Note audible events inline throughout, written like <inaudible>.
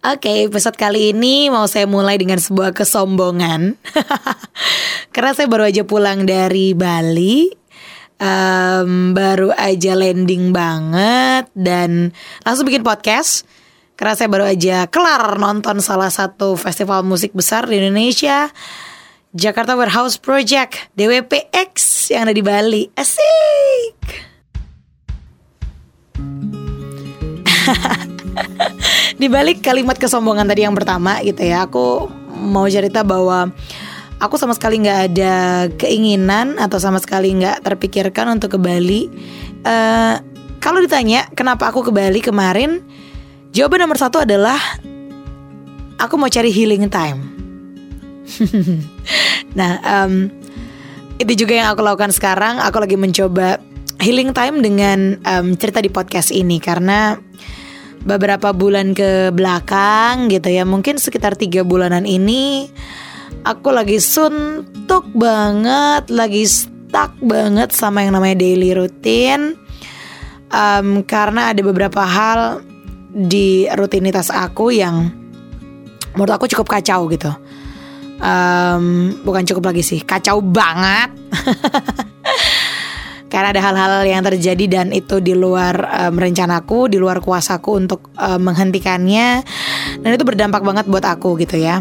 Oke, episode kali ini mau saya mulai dengan sebuah kesombongan. <laughs> Karena saya baru aja pulang dari Bali. Um, baru aja landing banget dan langsung bikin podcast. Karena saya baru aja kelar nonton salah satu festival musik besar di Indonesia. Jakarta Warehouse Project DWPX yang ada di Bali. Asik. <laughs> di balik kalimat kesombongan tadi yang pertama gitu ya, aku mau cerita bahwa aku sama sekali nggak ada keinginan atau sama sekali nggak terpikirkan untuk ke Bali. Uh, kalau ditanya kenapa aku ke Bali kemarin, jawaban nomor satu adalah aku mau cari healing time. <laughs> nah, um, itu juga yang aku lakukan sekarang. Aku lagi mencoba healing time dengan um, cerita di podcast ini karena beberapa bulan ke belakang gitu ya. Mungkin sekitar tiga bulanan ini aku lagi suntuk banget lagi stuck banget sama yang namanya daily routine um, karena ada beberapa hal di rutinitas aku yang menurut aku cukup kacau gitu. Um, bukan cukup lagi sih kacau banget <laughs> karena ada hal-hal yang terjadi dan itu di luar um, rencanaku, di luar kuasaku untuk um, menghentikannya dan itu berdampak banget buat aku gitu ya.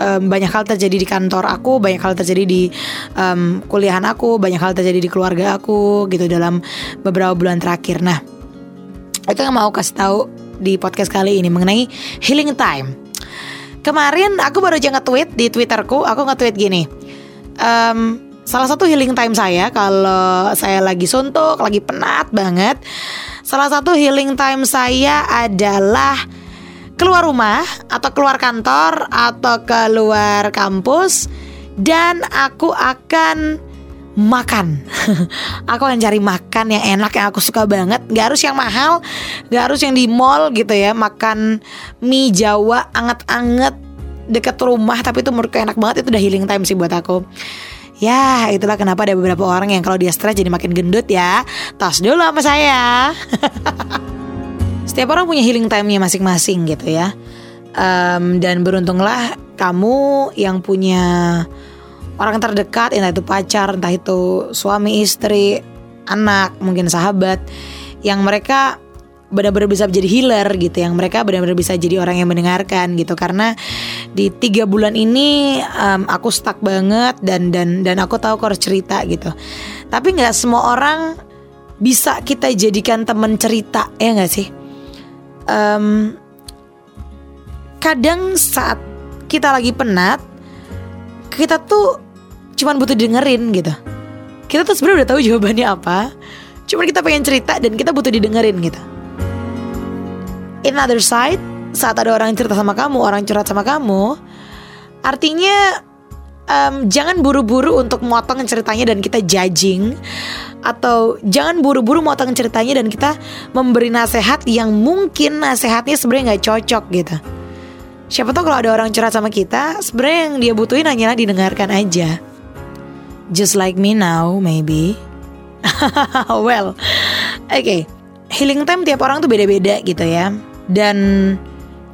Um, banyak hal terjadi di kantor aku, banyak hal terjadi di um, kuliahan aku, banyak hal terjadi di keluarga aku gitu dalam beberapa bulan terakhir. Nah, itu yang mau kasih tahu di podcast kali ini mengenai healing time. Kemarin aku baru aja nge-tweet di Twitterku, aku nge-tweet gini. Um, Salah satu healing time saya kalau saya lagi suntuk, lagi penat banget. Salah satu healing time saya adalah keluar rumah atau keluar kantor atau keluar kampus dan aku akan makan. <laughs> aku akan cari makan yang enak yang aku suka banget. Gak harus yang mahal, gak harus yang di mall gitu ya. Makan mie Jawa anget-anget deket rumah tapi itu menurutku enak banget itu udah healing time sih buat aku. Ya, itulah kenapa ada beberapa orang yang kalau dia stres jadi makin gendut ya. Tos dulu sama saya. <laughs> Setiap orang punya healing time-nya masing-masing gitu ya. Um, dan beruntunglah kamu yang punya orang terdekat, entah itu pacar, entah itu suami, istri, anak, mungkin sahabat, yang mereka benar-benar bisa jadi healer gitu yang mereka benar-benar bisa jadi orang yang mendengarkan gitu. Karena di tiga bulan ini um, aku stuck banget dan dan dan aku tahu aku harus cerita gitu. Tapi nggak semua orang bisa kita jadikan teman cerita ya nggak sih? Um, kadang saat kita lagi penat kita tuh cuman butuh dengerin gitu. Kita tuh sebenarnya udah tahu jawabannya apa cuman kita pengen cerita dan kita butuh didengerin gitu in other side saat ada orang cerita sama kamu orang curhat sama kamu artinya um, jangan buru-buru untuk motong ceritanya dan kita judging atau jangan buru-buru motong ceritanya dan kita memberi nasihat yang mungkin nasihatnya sebenarnya nggak cocok gitu. Siapa tahu kalau ada orang curhat sama kita, sebenarnya yang dia butuhin hanyalah didengarkan aja. Just like me now, maybe. <laughs> well, oke. Okay. Healing time tiap orang tuh beda-beda gitu ya dan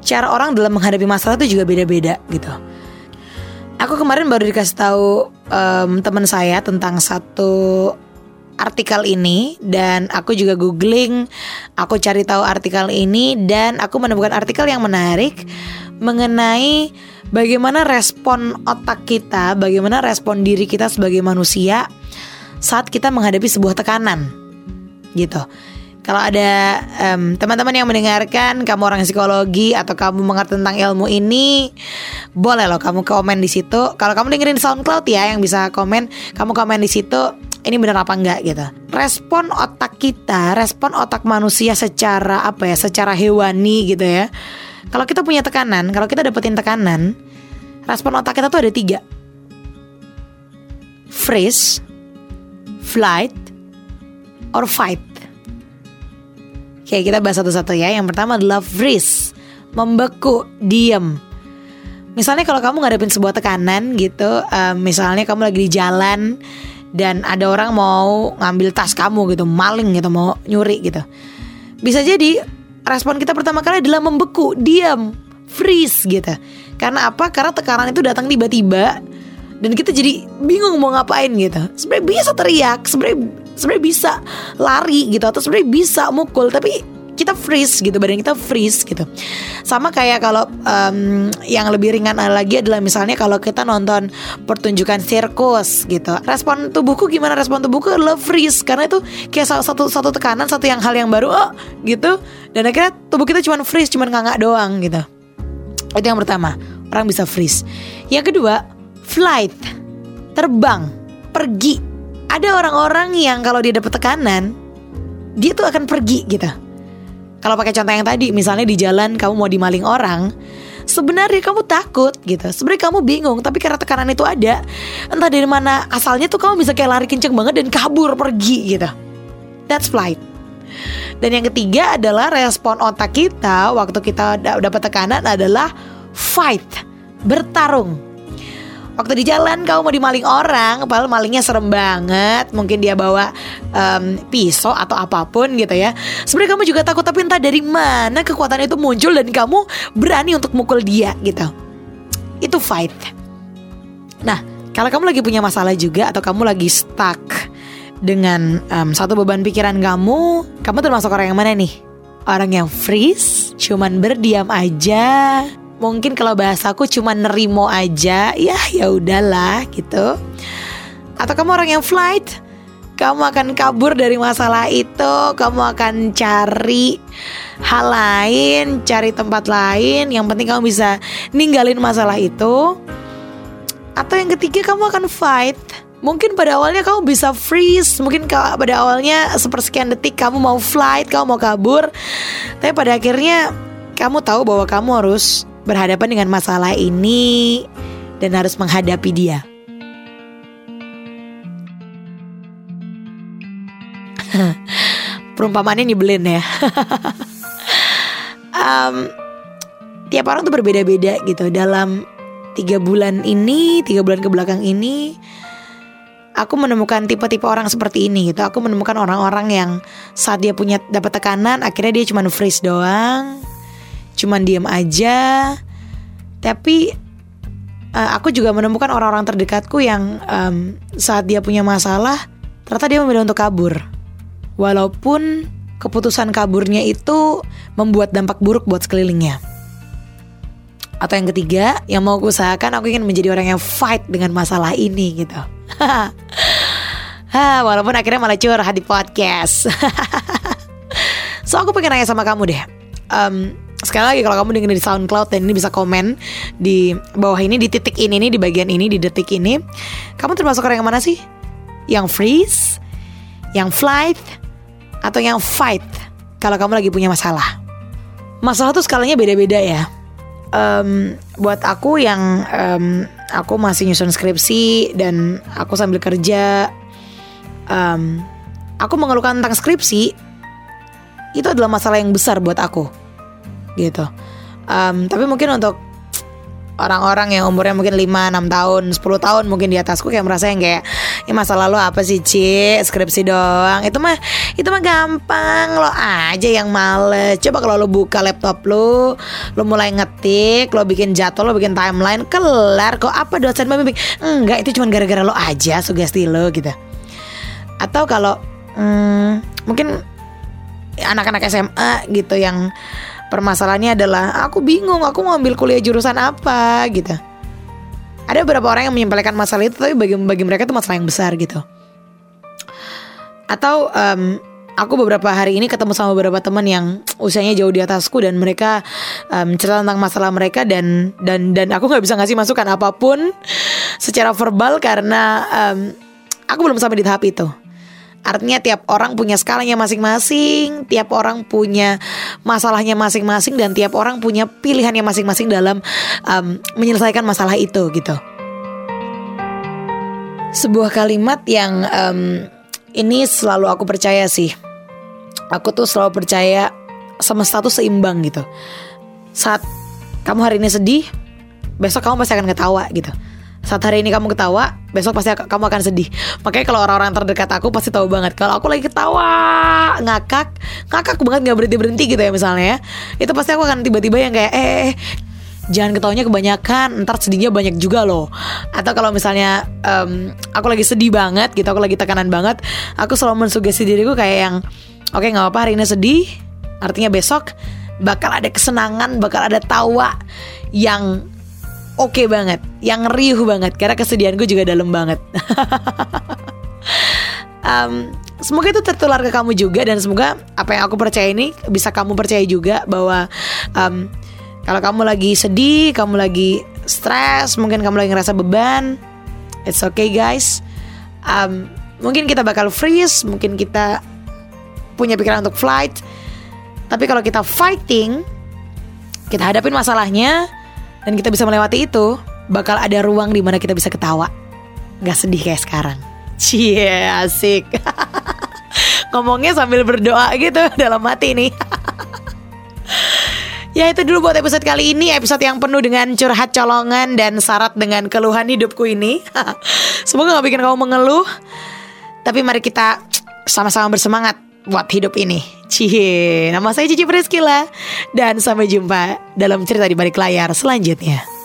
cara orang dalam menghadapi masalah itu juga beda-beda gitu. Aku kemarin baru dikasih tahu um, teman saya tentang satu artikel ini dan aku juga googling, aku cari tahu artikel ini dan aku menemukan artikel yang menarik mengenai bagaimana respon otak kita, bagaimana respon diri kita sebagai manusia saat kita menghadapi sebuah tekanan. Gitu. Kalau ada um, teman-teman yang mendengarkan, kamu orang psikologi atau kamu mengerti tentang ilmu ini, boleh loh kamu komen di situ. Kalau kamu dengerin SoundCloud ya yang bisa komen, kamu komen di situ. Ini benar apa enggak gitu. Respon otak kita, respon otak manusia secara apa ya, secara hewani gitu ya. Kalau kita punya tekanan, kalau kita dapetin tekanan, respon otak kita tuh ada tiga. Freeze, flight, or fight. Oke kita bahas satu-satu ya Yang pertama adalah freeze Membeku, diem Misalnya kalau kamu ngadepin sebuah tekanan gitu um, Misalnya kamu lagi di jalan Dan ada orang mau ngambil tas kamu gitu Maling gitu, mau nyuri gitu Bisa jadi respon kita pertama kali adalah membeku, diam freeze gitu. Karena apa? Karena tekanan itu datang tiba-tiba dan kita jadi bingung mau ngapain gitu. Sebenarnya bisa teriak, sebenarnya sebenarnya bisa lari gitu atau sebenarnya bisa mukul tapi kita freeze gitu badan kita freeze gitu. Sama kayak kalau um, yang lebih ringan lagi adalah misalnya kalau kita nonton pertunjukan sirkus gitu. Respon tubuhku gimana respon tubuhku? Adalah freeze karena itu kayak satu satu tekanan satu yang hal yang baru oh gitu. Dan akhirnya tubuh kita cuma freeze cuma ngangak doang gitu. Itu yang pertama orang bisa freeze. Yang kedua flight terbang pergi ada orang-orang yang kalau dia dapat tekanan dia tuh akan pergi gitu kalau pakai contoh yang tadi, misalnya di jalan kamu mau dimaling orang, sebenarnya kamu takut gitu. Sebenarnya kamu bingung, tapi karena tekanan itu ada, entah dari mana asalnya tuh kamu bisa kayak lari kenceng banget dan kabur pergi gitu. That's flight. Dan yang ketiga adalah respon otak kita waktu kita dapat tekanan adalah fight, bertarung waktu di jalan kamu mau dimaling orang, padahal malingnya serem banget, mungkin dia bawa um, pisau atau apa pun gitu ya. Sebenarnya kamu juga takut tapi entah dari mana kekuatan itu muncul dan kamu berani untuk mukul dia gitu. Itu fight. Nah, kalau kamu lagi punya masalah juga atau kamu lagi stuck dengan um, satu beban pikiran kamu, kamu termasuk orang yang mana nih? Orang yang freeze, cuman berdiam aja, mungkin kalau bahasaku cuma nerimo aja. Ya ya udahlah gitu. Atau kamu orang yang flight? Kamu akan kabur dari masalah itu. Kamu akan cari hal lain cari tempat lain. Yang penting kamu bisa ninggalin masalah itu. Atau yang ketiga kamu akan fight. Mungkin pada awalnya kamu bisa freeze. Mungkin pada awalnya sepersekian detik kamu mau flight Kamu mau kabur. Tapi pada akhirnya kamu tahu bahwa kamu harus berhadapan dengan masalah ini dan harus menghadapi dia. <laughs> Perumpamannya nyebelin ya. <laughs> um, tiap orang tuh berbeda-beda gitu dalam tiga bulan ini, tiga bulan ke belakang ini, aku menemukan tipe-tipe orang seperti ini gitu. Aku menemukan orang-orang yang saat dia punya dapat tekanan, akhirnya dia cuma freeze doang, cuman diem aja. Tapi uh, aku juga menemukan orang-orang terdekatku yang um, saat dia punya masalah ternyata dia memilih untuk kabur. Walaupun keputusan kaburnya itu membuat dampak buruk buat sekelilingnya. Atau yang ketiga yang mau aku usahakan aku ingin menjadi orang yang fight dengan masalah ini gitu. <laughs> Walaupun akhirnya malah curhat di podcast. <laughs> So aku pengen nanya sama kamu deh. Um, sekali lagi kalau kamu dengerin di SoundCloud dan ini bisa komen di bawah ini di titik ini nih di bagian ini di detik ini kamu termasuk orang yang mana sih? Yang freeze yang flight atau yang fight? Kalau kamu lagi punya masalah. Masalah tuh skalanya beda-beda ya. Um, buat aku yang um, aku masih nyusun skripsi dan aku sambil kerja um, aku mengeluhkan tentang skripsi itu adalah masalah yang besar buat aku gitu. Um, tapi mungkin untuk orang-orang yang umurnya mungkin 5, 6 tahun, 10 tahun mungkin di atasku kayak merasa yang kayak ini masa lalu apa sih Ci? Skripsi doang. Itu mah itu mah gampang. Lo aja yang males. Coba kalau lo buka laptop lo lo mulai ngetik lo bikin jadwal lo bikin timeline kelar kok. Apa dosen bimbing? Enggak itu cuma gara-gara lo aja sugesti lo gitu. Atau kalau hmm, mungkin anak-anak SMA gitu yang Permasalahannya adalah aku bingung aku mau ambil kuliah jurusan apa gitu. Ada beberapa orang yang menyampaikan masalah itu tapi bagi bagi mereka itu masalah yang besar gitu. Atau um, aku beberapa hari ini ketemu sama beberapa teman yang usianya jauh di atasku dan mereka um, cerita tentang masalah mereka dan dan dan aku nggak bisa ngasih masukan apa pun secara verbal karena um, aku belum sampai di tahap itu. Artinya tiap orang punya skalanya masing-masing, tiap orang punya masalahnya masing-masing dan tiap orang punya pilihannya masing-masing dalam um, menyelesaikan masalah itu gitu. Sebuah kalimat yang um, ini selalu aku percaya sih. Aku tuh selalu percaya semesta tuh seimbang gitu. Saat kamu hari ini sedih, besok kamu pasti akan ketawa gitu saat hari ini kamu ketawa besok pasti kamu akan sedih. Makanya kalau orang-orang terdekat aku pasti tahu banget kalau aku lagi ketawa ngakak ngakak banget nggak berhenti berhenti gitu ya misalnya ya. Itu pasti aku akan tiba-tiba yang kayak eh, eh, eh jangan ketawanya kebanyakan ntar sedihnya banyak juga loh. Atau kalau misalnya um, aku lagi sedih banget gitu aku lagi tekanan banget aku selalu mensugesti diriku kayak yang oke okay, nggak apa-apa hari ini sedih artinya besok bakal ada kesenangan bakal ada tawa yang oke okay banget yang riuh banget karena kesedihanku juga dalam banget <laughs> um, semoga itu tertular ke kamu juga dan semoga apa yang aku percaya ini bisa kamu percaya juga bahwa um, kalau kamu lagi sedih, kamu lagi stres, mungkin kamu lagi ngerasa beban, it's okay guys. Um, mungkin kita bakal freeze, mungkin kita punya pikiran untuk flight. Tapi kalau kita fighting, kita hadapin masalahnya dan kita bisa melewati itu, bakal ada ruang di mana kita bisa ketawa. Gak sedih kayak sekarang. Cie, asik. <laughs> Ngomongnya sambil berdoa gitu <laughs> dalam hati nih. <laughs> Ya itu dulu buat episode kali ini Episode yang penuh dengan curhat colongan Dan syarat dengan keluhan hidupku ini Semoga gak bikin kamu mengeluh Tapi mari kita sama-sama bersemangat Buat hidup ini Cie Nama saya Cici Priskila Dan sampai jumpa dalam cerita di balik layar selanjutnya